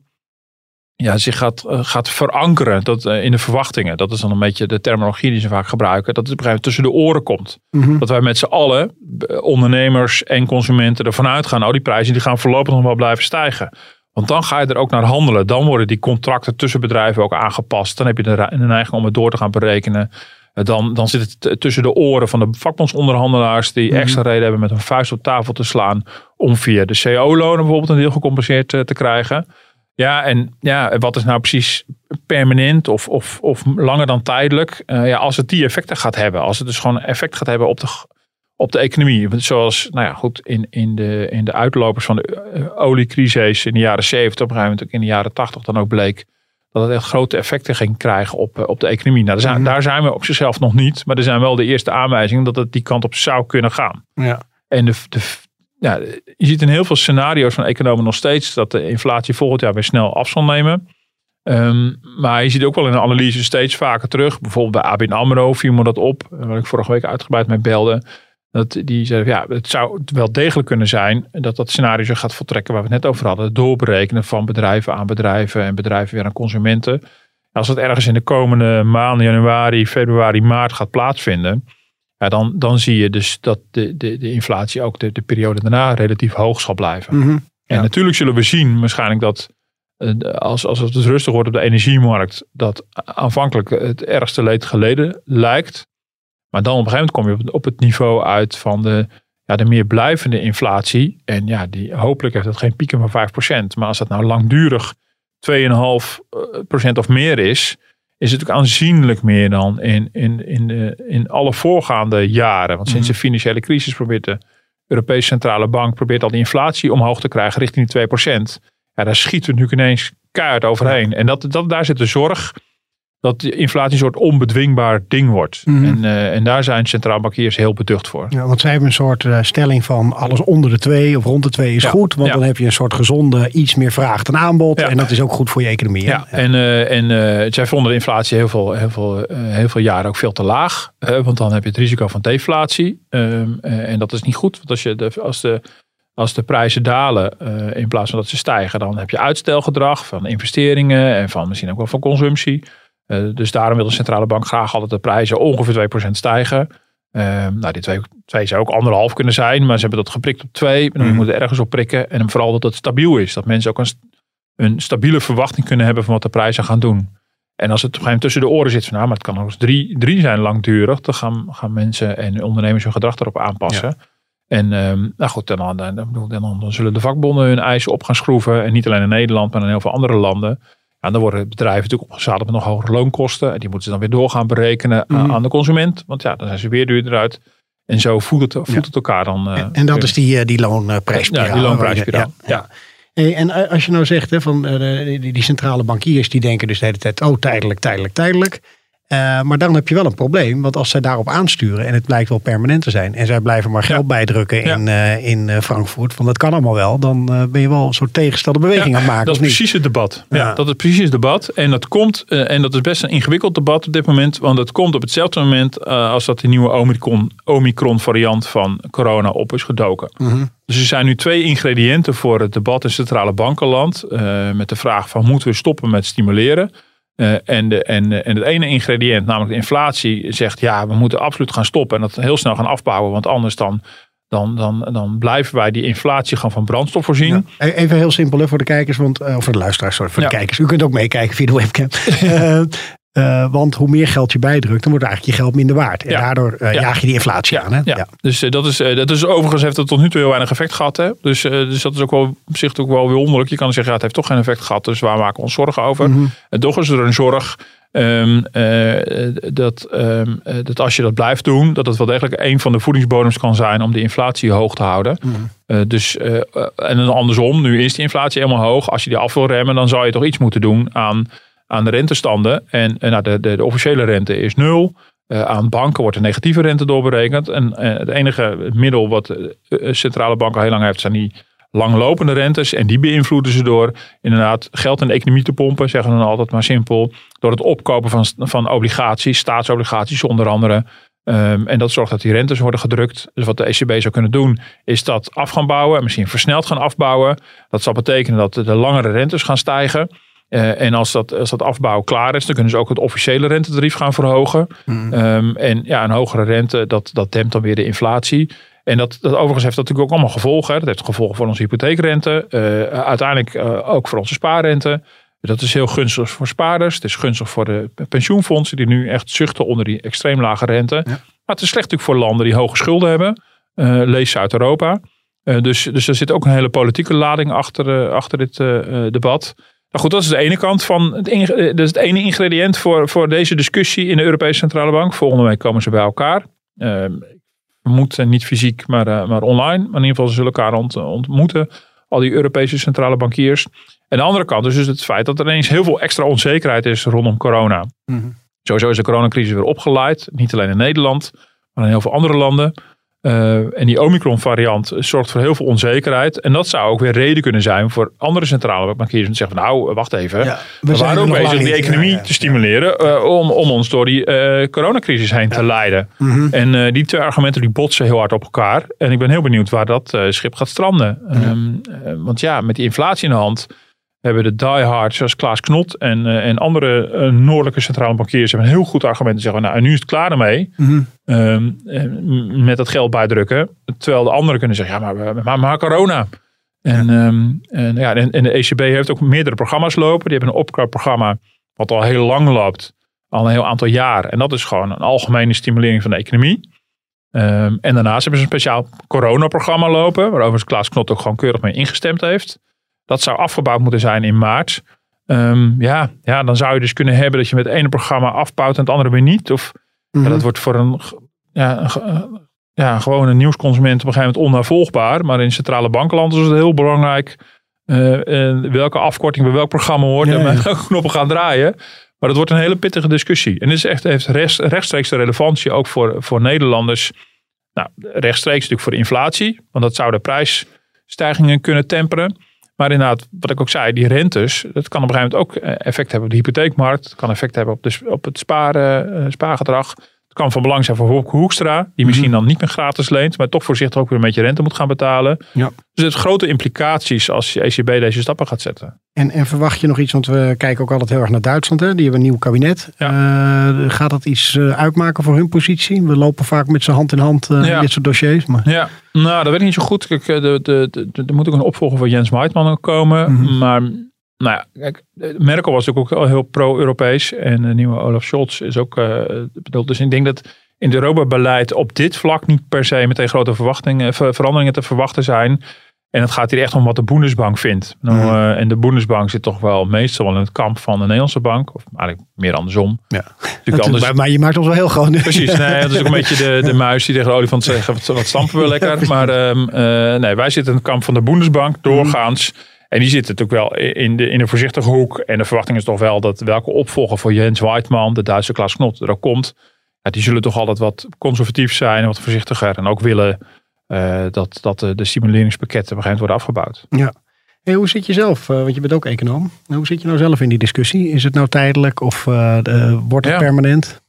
ja, zich gaat, uh, gaat verankeren dat, uh, in de verwachtingen. Dat is dan een beetje de terminologie die ze vaak gebruiken. Dat het op een gegeven moment tussen de oren komt. Mhm. Mm -hmm. Dat wij met z'n allen, ondernemers en consumenten, ervan uitgaan. Oh, die prijzen die gaan voorlopig nog wel blijven stijgen. Want dan ga je er ook naar handelen. Dan worden die contracten tussen bedrijven ook aangepast. Dan heb je de neiging om het door te gaan berekenen. Dan, dan zit het tussen de oren van de vakbondsonderhandelaars die extra reden hebben met een vuist op tafel te slaan om via de CO-lonen bijvoorbeeld een deel gecompenseerd te, te krijgen. Ja, en ja, wat is nou precies permanent of, of, of langer dan tijdelijk? Uh, ja, als het die effecten gaat hebben, als het dus gewoon effect gaat hebben op de, op de economie. Zoals, nou ja, goed, in, in, de, in de uitlopers van de oliecrisis in de jaren 70, op een gegeven moment in de jaren 80 dan ook bleek dat het echt grote effecten ging krijgen op, op de economie. Nou, daar zijn, mm. daar zijn we op zichzelf nog niet. Maar er zijn wel de eerste aanwijzingen dat het die kant op zou kunnen gaan. Ja. En de, de, ja, je ziet in heel veel scenario's van economen nog steeds dat de inflatie volgend jaar weer snel af zal nemen. Um, maar je ziet ook wel in de analyse steeds vaker terug. Bijvoorbeeld bij ABN AMRO viel me dat op. Waar ik vorige week uitgebreid mee belde. Dat die zei, ja, het zou wel degelijk kunnen zijn dat dat scenario zich gaat voltrekken waar we het net over hadden. Het doorberekenen van bedrijven aan bedrijven en bedrijven weer aan consumenten. Als dat ergens in de komende maanden, januari, februari, maart gaat plaatsvinden. Ja, dan, dan zie je dus dat de, de, de inflatie ook de, de periode daarna relatief hoog zal blijven. Mm -hmm. En ja. natuurlijk zullen we zien waarschijnlijk dat als, als het rustig wordt op de energiemarkt, dat aanvankelijk het ergste leed geleden lijkt. Maar dan op een gegeven moment kom je op het niveau uit van de, ja, de meer blijvende inflatie. En ja, die, hopelijk heeft dat geen pieken van 5%. Maar als dat nou langdurig 2,5% of meer is, is het ook aanzienlijk meer dan in, in, in, de, in alle voorgaande jaren. Want sinds de financiële crisis probeert de Europese Centrale Bank probeert al die inflatie omhoog te krijgen richting die 2%. Ja, daar schieten we natuurlijk ineens keihard overheen. En dat, dat, daar zit de zorg dat de inflatie een soort onbedwingbaar ding wordt. Mhm. En, uh, en daar zijn centraalbankiers heel beducht voor. Ja, want zij hebben een soort uh, stelling van alles onder de 2 of rond de 2 is Ja, goed. Want ja. dan heb je een soort gezonde, iets meer vraag dan aanbod. Ja. En dat is ook goed voor je economie. Ja, en, uh, en zij vonden de inflatie heel veel, heel, veel, heel veel jaren ook veel te laag. Want dan heb je het risico van deflatie. Um, uh, en dat is niet goed. Want als, je de, als, de, als de prijzen dalen in plaats van dat ze stijgen, dan heb je uitstelgedrag van investeringen en van misschien ook wel van consumptie. Uh, dus daarom wil de centrale bank graag altijd de prijzen ongeveer 2% stijgen. Um, nou, die 2, 2 zou ook anderhalf kunnen zijn, maar ze hebben dat geprikt op 2. Dan Mhm. moet je ergens op prikken. En vooral dat het stabiel is. Dat mensen ook een, een stabiele verwachting kunnen hebben van wat de prijzen gaan doen. En als het op een gegeven moment tussen de oren zit van nou, maar het kan nog eens drie, drie zijn langdurig, dan gaan, gaan mensen en ondernemers hun gedrag erop aanpassen. En um, nou goed, dan, dan, dan, dan, dan zullen de vakbonden hun eisen op gaan schroeven. En niet alleen in Nederland, maar in heel veel andere landen. Ja, dan worden bedrijven natuurlijk opgezadeld met nog hogere loonkosten. En die moeten ze dan weer door gaan berekenen aan- Mhm. aan de consument. Want ja, dan zijn ze weer duurder uit. En zo voelt het, voelt Ja. het elkaar dan. eh, En, en dat weer. is die, eh, die. Ja, die loonprijsspiraal. Ja, ja. Hey, en eh, als je nou zegt, hè, van, die, die centrale bankiers die denken dus de hele tijd, oh tijdelijk, tijdelijk, tijdelijk. Uh, maar dan heb je wel een probleem. Want als zij daarop aansturen en het blijkt wel permanent te zijn. En zij blijven maar geld bijdrukken in, uh, in uh, Frankfurt. Van dat kan allemaal wel. Dan ben je wel een soort tegenstelde beweging aan het maken. Dat is precies het debat. Ja. dat is precies het debat. En dat komt, en dat is best een ingewikkeld debat op dit moment. Want het komt op hetzelfde moment als dat die nieuwe Omicron, Omicron variant van corona op is gedoken. -hmm. Dus er zijn nu twee ingrediënten voor het debat in centrale bankenland. met de vraag van moeten we stoppen met stimuleren. Uh, en, de, en, en het ene ingrediënt, namelijk de inflatie, zegt ja, we moeten absoluut gaan stoppen en dat heel snel gaan afbouwen. Want anders dan, dan, dan, dan blijven wij die inflatie gaan van brandstof voorzien. Ja, e-, even heel simpel hè, voor de kijkers, want, uh, of voor de luisteraars, sorry, voor de kijkers. U kunt ook meekijken via de webcam. uh, (laughs) Uh, want hoe meer geld je bijdrukt, dan wordt eigenlijk je geld minder waard. En daardoor uh, ja. jaag je die inflatie ja. aan. Hè? Ja. Dus, uh, dat is, dat is overigens heeft het tot nu toe heel weinig effect gehad. Hè? Dus, dus dat is ook wel op zich ook wel weer wonderlijk. Je kan zeggen, ja, het heeft toch geen effect gehad. Dus waar maken we ons zorgen over? Mm -hmm. En toch is er een zorg um, dat, um, dat als je dat blijft doen, dat het wel degelijk een van de voedingsbodems kan zijn om de inflatie hoog te houden. Mm -hmm. dus, en andersom, nu is die inflatie helemaal hoog. Als je die af wil remmen, dan zou je toch iets moeten doen aan aan de rentestanden. En, nou, de, de, de, officiële rente is nul. Uh, aan banken wordt een negatieve rente doorberekend. En uh, het enige middel wat uh, centrale banken heel lang heeft, zijn die langlopende rentes. En die beïnvloeden ze door inderdaad geld in de economie te pompen, zeggen we dan altijd maar simpel. Door het opkopen van, van obligaties, staatsobligaties onder andere. Um, en dat zorgt dat die rentes worden gedrukt. Dus wat de ECB zou kunnen doen, is dat af gaan bouwen. En misschien versneld gaan afbouwen. Dat zal betekenen dat de langere rentes gaan stijgen. Uh, en als dat, als dat afbouw klaar is, dan kunnen ze ook het officiële rentetarief gaan verhogen. Mm. Um, en ja, een hogere rente, dat, dat dempt dan weer de inflatie. En dat, dat overigens heeft dat natuurlijk ook allemaal gevolgen. Hè. Dat heeft gevolgen voor onze hypotheekrente. Uh, uiteindelijk uh, ook voor onze spaarrente. Dat is heel gunstig voor spaarders. Het is gunstig voor de pensioenfondsen die nu echt zuchten onder die extreem lage rente. Ja. Maar het is slecht natuurlijk voor landen die hoge schulden hebben. Lees Zuid-Europa. dus, dus er zit ook een hele politieke lading achter, achter dit debat. Nou goed, dat is de ene kant van het, dat is het ene ingrediënt voor, voor deze discussie in de Europese Centrale Bank. Volgende week komen ze bij elkaar. Uh, moeten niet fysiek, maar, uh, maar online. Maar in ieder geval, ze zullen elkaar ont, ontmoeten. Al die Europese centrale bankiers. En de andere kant is dus het feit dat er ineens heel veel extra onzekerheid is rondom corona. Mm -hmm. Sowieso is de coronacrisis weer opgeleid. Niet alleen in Nederland, maar in heel veel andere landen. Uh, en die Omicron variant zorgt voor heel veel onzekerheid. En dat zou ook weer reden kunnen zijn voor andere centrale bankiers. Om te zeggen van nou, wacht even. Ja, we, we waren ook bezig die economie ja, te stimuleren. Uh, om, om ons door die uh, coronacrisis heen te leiden. Mm -hmm. En die twee argumenten die botsen heel hard op elkaar. En ik ben heel benieuwd waar dat schip gaat stranden. Um, want ja, met die inflatie in de hand hebben de diehards zoals Klaas Knot en, uh, en andere uh, noordelijke centrale bankiers hebben een heel goed argument te zeggen. Nou, en nu is het klaar ermee. Mm -hmm. um, met dat geld bijdrukken. Terwijl de anderen kunnen zeggen, ja, maar, maar, maar corona. En, ja. um, en, ja, en, en, de ECB heeft ook meerdere programma's lopen. Die hebben een opkoopprogramma wat al heel lang loopt. Al een heel aantal jaar. En dat is gewoon een algemene stimulering van de economie. Um, en daarnaast hebben ze een speciaal coronaprogramma lopen. Waar overigens Klaas Knot ook gewoon keurig mee ingestemd heeft. Dat zou afgebouwd moeten zijn in maart. Um, ja, ja, dan zou je dus kunnen hebben dat je met het ene programma afbouwt en het andere weer niet. Of Mm -hmm. ja, dat wordt voor een, ja, een, ja, gewoon een nieuwsconsument op een gegeven moment onnavolgbaar. Maar in centrale bankenland is het heel belangrijk uh, uh, welke afkorting bij welk programma hoort Ja, en met welke knoppen gaan draaien. Maar dat wordt een hele pittige discussie. En dit is echt, heeft rechts, rechtstreeks de relevantie ook voor, voor Nederlanders. Nou, rechtstreeks natuurlijk voor de inflatie. Want dat zou de prijsstijgingen kunnen temperen. Maar inderdaad, wat ik ook zei, die rentes, dat kan op een gegeven moment ook eh, effect hebben op de hypotheekmarkt. Het kan effect hebben op, de, op het sparen, uh, spaargedrag. Het kan van belang zijn voor Hoekstra, die misschien dan niet meer gratis leent, maar toch voorzichtig ook weer een beetje rente moet gaan betalen. Ja. Dus het heeft grote implicaties als je ECB deze stappen gaat zetten. En, en verwacht je nog iets, want we kijken ook altijd heel erg naar Duitsland. Hè? Die hebben een nieuw kabinet. Ja. Uh, gaat dat iets uh, uitmaken voor hun positie? We lopen vaak met z'n hand in hand uh, Ja. in dit soort dossiers. Maar... Ja, nou, dat weet ik niet zo goed. Kijk, eh, de, de, de, de- er moet ook een opvolger van Jens Meitman komen. Mhm. Maar nou ja, kijk, eh, Merkel was natuurlijk ook heel pro-Europees. En de nieuwe Olaf Scholz is ook eh, bedoeld. Dus ik denk dat in het Europa-beleid op dit vlak niet per se meteen grote verwachtingen, ver- veranderingen te verwachten zijn. En het gaat hier echt om wat de Bundesbank vindt. Nou, eh, en de Bundesbank zit toch wel meestal in het kamp van de Nederlandse bank. Of eigenlijk meer andersom. Ja. Natuurlijk anders, Maar, maar je maakt ons wel heel groot. Precies, nee, dat is ook een (laughs) beetje de, de muis die tegen de olifant zegt, wat, wat stampen we lekker. Maar ehm, eh, nee, wij zitten in het kamp van de Bundesbank, doorgaans. En die zitten natuurlijk wel in de, in een voorzichtige hoek. En de verwachting is toch wel dat welke opvolger voor Jens Weidman, de Duitse Klaas Knot, er ook komt. Ja, die zullen toch altijd wat conservatief zijn, wat voorzichtiger. En ook willen uh, dat, dat de, de stimuleringspakketten op een worden afgebouwd. Ja. Hey, hoe zit je zelf, uh, want je bent ook econoom. Hoe zit je nou zelf in die discussie? Is het nou tijdelijk of uh, wordt het ja. permanent?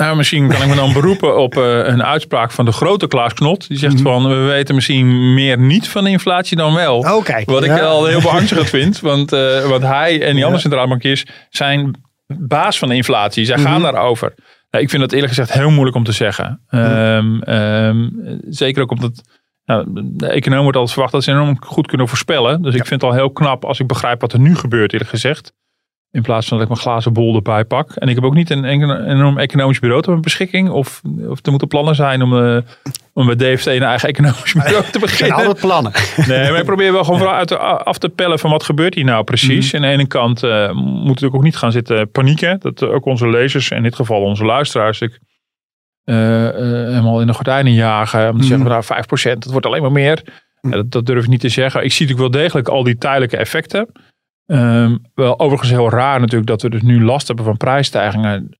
Nou, misschien kan ik me dan (laughs) beroepen op uh, een uitspraak van de grote Klaas Knot. Die zegt mm. van, we weten misschien meer niet van de inflatie dan wel. Oh, kijk. Wat ik al heel beangstigend (laughs) vind. Want, uh, want hij en die andere centrale bankiers zijn baas van de inflatie. Zij gaan mm -hmm. daarover. Nou, ik vind dat eerlijk gezegd heel moeilijk om te zeggen. Mm. Um, um, zeker ook omdat nou, de econoom wordt altijd verwacht dat ze enorm goed kunnen voorspellen. Dus ik vind het al heel knap als ik begrijp wat er nu gebeurt eerlijk gezegd. In plaats van dat ik mijn glazen bol erbij pak. En ik heb ook niet een, enorm economisch bureau tot mijn beschikking. Of, of er moeten plannen zijn om, uh, om met DFT een eigen economisch (laughs) bureau te beginnen. Er altijd plannen. (laughs) Nee, maar ik probeer wel gewoon uit af te pellen van wat gebeurt hier nou precies. Mm. Aan de ene kant uh, moeten we ook niet gaan zitten panieken. Dat ook onze lezers, in dit geval onze luisteraars, ik, uh, helemaal in de gordijnen jagen. Om te mm. zeggen, nou 5%, dat wordt alleen maar meer. Mm. Dat, dat durf ik niet te zeggen. Ik zie natuurlijk wel degelijk al die tijdelijke effecten. Um, wel overigens heel raar natuurlijk dat we dus nu last hebben van prijsstijgingen.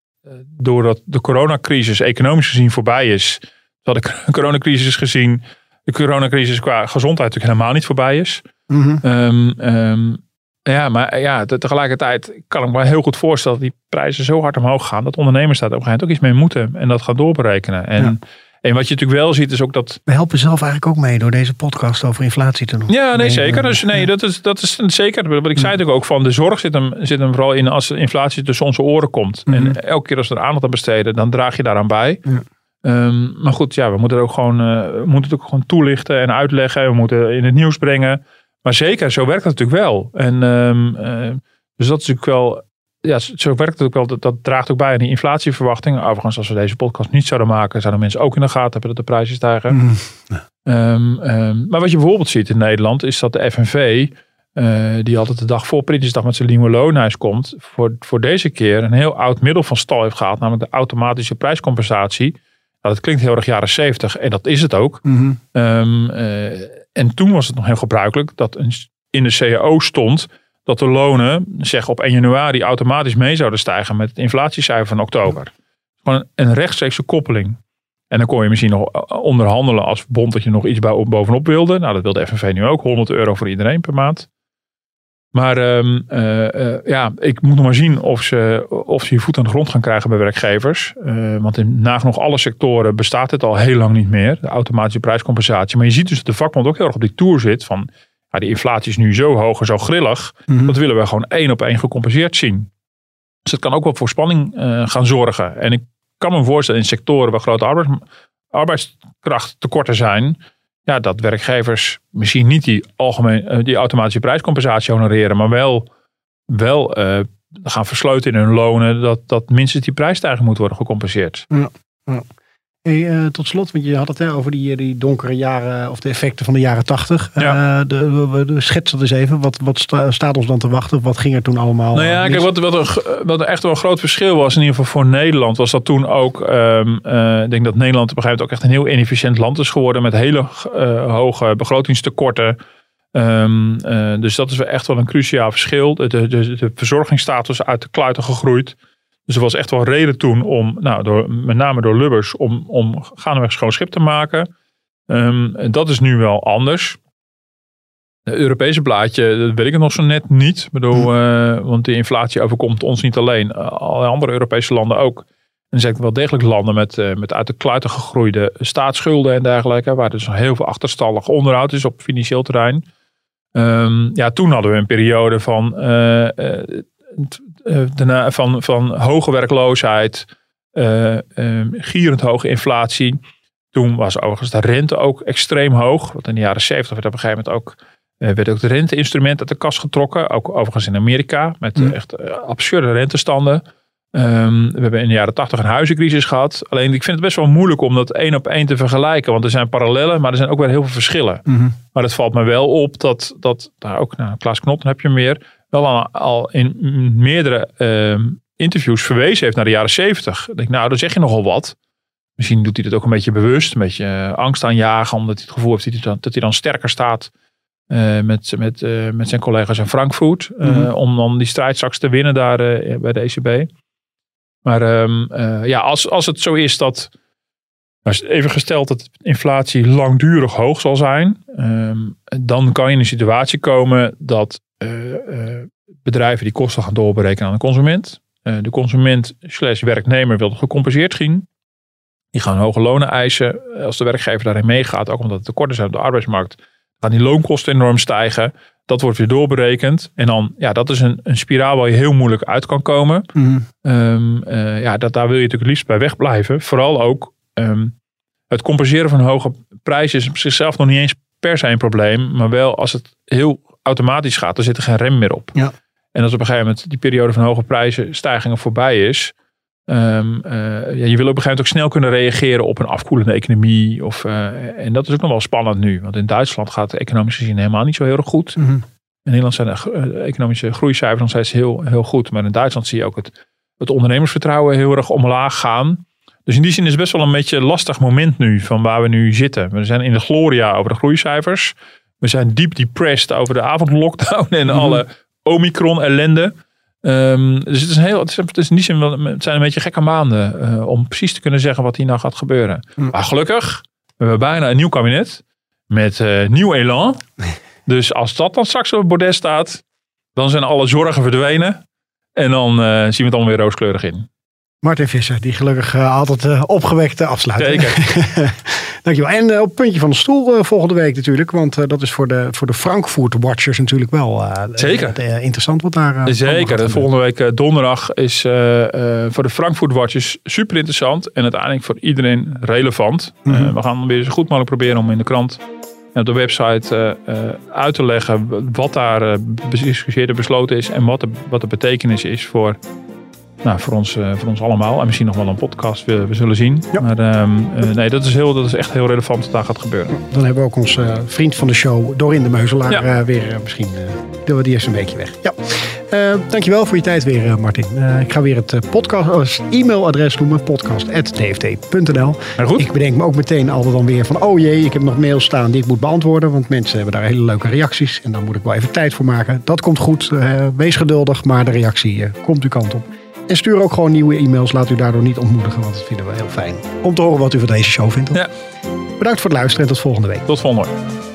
Doordat de coronacrisis economisch gezien voorbij is. Terwijl de (laughs) coronacrisis gezien, de coronacrisis qua gezondheid natuurlijk helemaal niet voorbij is. Mm -hmm. um, um, ja, maar ja, tegelijkertijd kan ik me heel goed voorstellen dat die prijzen zo hard omhoog gaan. Dat ondernemers daar op een gegeven moment ook iets mee moeten. En dat gaan doorberekenen. En ja. En wat je natuurlijk wel ziet is ook dat... We helpen zelf eigenlijk ook mee door deze podcast over inflatie te doen. Ja, nee, zeker. Dus nee, dat is, dat is zeker. Wat ik zei natuurlijk ook van de zorg zit hem, zit hem vooral in als de inflatie tussen onze oren komt. Mm -hmm. En elke keer als we er aandacht aan besteden, dan draag je daaraan bij. Um, maar goed, ja, we moeten het ook gewoon, uh, we moeten het ook gewoon toelichten en uitleggen. We moeten in het nieuws brengen. Maar zeker, zo werkt het natuurlijk wel. En um, uh, dus dat is natuurlijk wel ja, zo werkt het ook wel. Dat, dat draagt ook bij aan die inflatieverwachtingen. Overigens, als we deze podcast niet zouden maken, zouden mensen ook in de gaten hebben dat de prijzen stijgen. Mm. Um, um, maar wat je bijvoorbeeld ziet in Nederland, is dat de FNV, uh, die altijd de dag voor Prinsjesdag met zijn nieuwe loonhuis komt, voor, voor deze keer een heel oud middel van stal heeft gehaald, namelijk de automatische prijscompensatie. Nou, dat klinkt heel erg jaren 70 en dat is het ook. Mm -hmm. um, uh, en toen was het nog heel gebruikelijk dat een, in de CAO stond dat de lonen zeg op 1 januari automatisch mee zouden stijgen met het inflatiecijfer van oktober. Gewoon een rechtstreekse koppeling. En dan kon je misschien nog onderhandelen als bond dat je nog iets bovenop wilde. Nou, dat wilde FNV nu ook. 100 euro voor iedereen per maand. Maar um, uh, uh, ja, ik moet nog maar zien of ze, of ze je voet aan de grond gaan krijgen bij werkgevers. Uh, want in nagenoeg alle sectoren bestaat dit al heel lang niet meer. De automatische prijscompensatie. Maar je ziet dus dat de vakbond ook heel erg op die tour zit van ja, die inflatie is nu zo hoog en zo grillig. Mm-hmm. Dat willen we gewoon één op één gecompenseerd zien. Dus het kan ook wel voor spanning uh, gaan zorgen. En ik kan me voorstellen in sectoren waar grote arbeids, arbeidskrachttekorten zijn. Ja, dat werkgevers misschien niet die, algemeen, uh, die automatische prijscompensatie honoreren. Maar wel, wel uh, gaan versleuten in hun lonen. Dat, dat minstens die prijsstijging moet worden gecompenseerd. Ja, ja. Hey, uh, tot slot, want je had het hè, over die, die donkere jaren of de effecten van de jaren tachtig. Ja. Uh, de, schets dat eens even. Wat, wat sta, staat ons dan te wachten? Wat ging er toen allemaal? Nou ja, kijk, wat, wat, er, wat er echt wel een groot verschil was, in ieder geval voor Nederland, was dat toen ook. Um, uh, ik denk dat Nederland op een gegeven moment ook echt een heel inefficiënt land is geworden met hele hoge begrotingstekorten. Um, dus dat is wel echt wel een cruciaal verschil. De, de, de verzorgingsstatus uit de kluiten gegroeid. Dus er was echt wel reden toen om, nou, door, met name door Lubbers, om, om gaandeweg schoon schip te maken. Um, en dat is nu wel anders. Het Europese blaadje, dat weet ik nog zo net niet. Ik bedoel, uh, want de inflatie overkomt ons niet alleen, alle andere Europese landen ook. En er zijn wel degelijk landen met, uh, met uit de kluiten gegroeide staatsschulden en dergelijke, waar dus heel veel achterstallig onderhoud is op financieel terrein. Um, ja, toen hadden we een periode van uh, uh, van, van hoge werkloosheid, uh, uh, gierend hoge inflatie. Toen was overigens de rente ook extreem hoog. Want in de jaren 70 werd op een gegeven moment ook, werd ook de renteinstrument uit de kast getrokken. Ook overigens in Amerika met mm. echt absurde rentestanden. Um, we hebben in de jaren 80 een huizencrisis gehad. Alleen ik vind het best wel moeilijk om dat één op één te vergelijken. Want er zijn parallellen, maar er zijn ook weer heel veel verschillen. Mm -hmm. Maar het valt me wel op dat, dat nou, ook nou, Klaas Knop, dan heb je meer wel al, in meerdere uh, interviews verwezen heeft naar de jaren zeventig. Ik denk, nou, dan zeg je nogal wat. Misschien doet hij dat ook een beetje bewust, een beetje uh, angst aanjagen, omdat hij het gevoel heeft dat hij dan, dat hij dan sterker staat eh, met, met, eh, met zijn collega's in Frankfurt. eh, Mhm. Om dan die strijd straks te winnen daar eh, bij de ECB. Maar ehm, eh, ja, als, als het zo is dat. nou, Even gesteld dat inflatie langdurig hoog zal zijn. ehm, dan kan je in een situatie komen dat eh, eh, bedrijven die kosten gaan doorberekenen aan de consument. Eh, de consument slash werknemer wil gecompenseerd zien. Die gaan hoge lonen eisen. Als de werkgever daarin meegaat, ook omdat er tekorten zijn op de arbeidsmarkt, gaan die loonkosten enorm stijgen. Dat wordt weer doorberekend. En dan, ja, dat is een, een spiraal waar je heel moeilijk uit kan komen. Eh, ja, dat, daar wil je natuurlijk het liefst bij wegblijven. Vooral ook ehm, het compenseren van hoge prijzen is op zichzelf nog niet eens per se een probleem. Maar wel als het heel automatisch gaat, dan zit er geen rem meer op. Ja. En als op een gegeven moment die periode van hoge prijzen, stijgingen voorbij is. ehm, eh, ja, je wil op een gegeven moment ook snel kunnen reageren op een afkoelende economie. Of, eh, en dat is ook nog wel spannend nu. Want in Duitsland gaat het economisch gezien helemaal niet zo heel erg goed. Mhm. In Nederland zijn de eh, economische groeicijfers nog steeds heel, heel goed. Maar in Duitsland zie je ook het, het ondernemersvertrouwen heel erg omlaag gaan. Dus in die zin is het best wel een beetje een lastig moment nu van waar we nu zitten. We zijn in de gloria over de groeicijfers. We zijn diep depressed over de avondlockdown en Mhm. alle Omicron ellende. Ehm, dus het is, een heel, het is, het is in die zin wel, het zijn een beetje gekke maanden eh, om precies te kunnen zeggen wat hier nou gaat gebeuren. Mhm. Maar gelukkig, we hebben bijna een nieuw kabinet met eh, nieuw elan. (laughs) Dus als dat dan straks op het bordes staat, dan zijn alle zorgen verdwenen. En dan eh, zien we het allemaal weer rooskleurig in. Martin Visser, die gelukkig altijd eh, opgewekt eh, afsluit. Zeker. (laughs) Dankjewel. En eh, op het puntje van de stoel eh, volgende week natuurlijk. Want eh, dat is voor de, voor de Frankfurt Watchers natuurlijk wel Zeker. interessant wat daar Zeker. volgende week donderdag is voor de Frankfurt Watches super interessant. En uiteindelijk voor iedereen relevant. Mhm. We gaan weer zo goed mogelijk proberen om in de krant en op de website uit te leggen wat daar en besloten is. En wat de, wat de betekenis is voor, nou, voor, ons, eh, voor ons allemaal. En misschien nog wel een podcast, we, we zullen zien. Ja. Maar ehm, eh, nee, dat is, heel, dat is echt heel relevant wat daar gaat gebeuren. Dan hebben we ook onze eh, vriend van de show, Dorin de Meuzelaar, Ja. weer misschien. doen we die eerst een weekje weg. Ja. Dankjewel voor je tijd weer, Martin. Ik ga weer het podcast, e-mailadres noemen: podcast.dft.nl. Ik bedenk me ook meteen altijd dan weer van, oh jee, ik heb nog mails staan die ik moet beantwoorden. Want mensen hebben daar hele leuke reacties. En daar moet ik wel even tijd voor maken. Dat komt goed. Wees geduldig, maar de reactie komt uw kant op. En stuur ook gewoon nieuwe e-mails. Laat u daardoor niet ontmoedigen, want dat vinden we heel fijn. Om te horen wat u van deze show vindt. Ja. Bedankt voor het luisteren en tot volgende week. tot volgende week.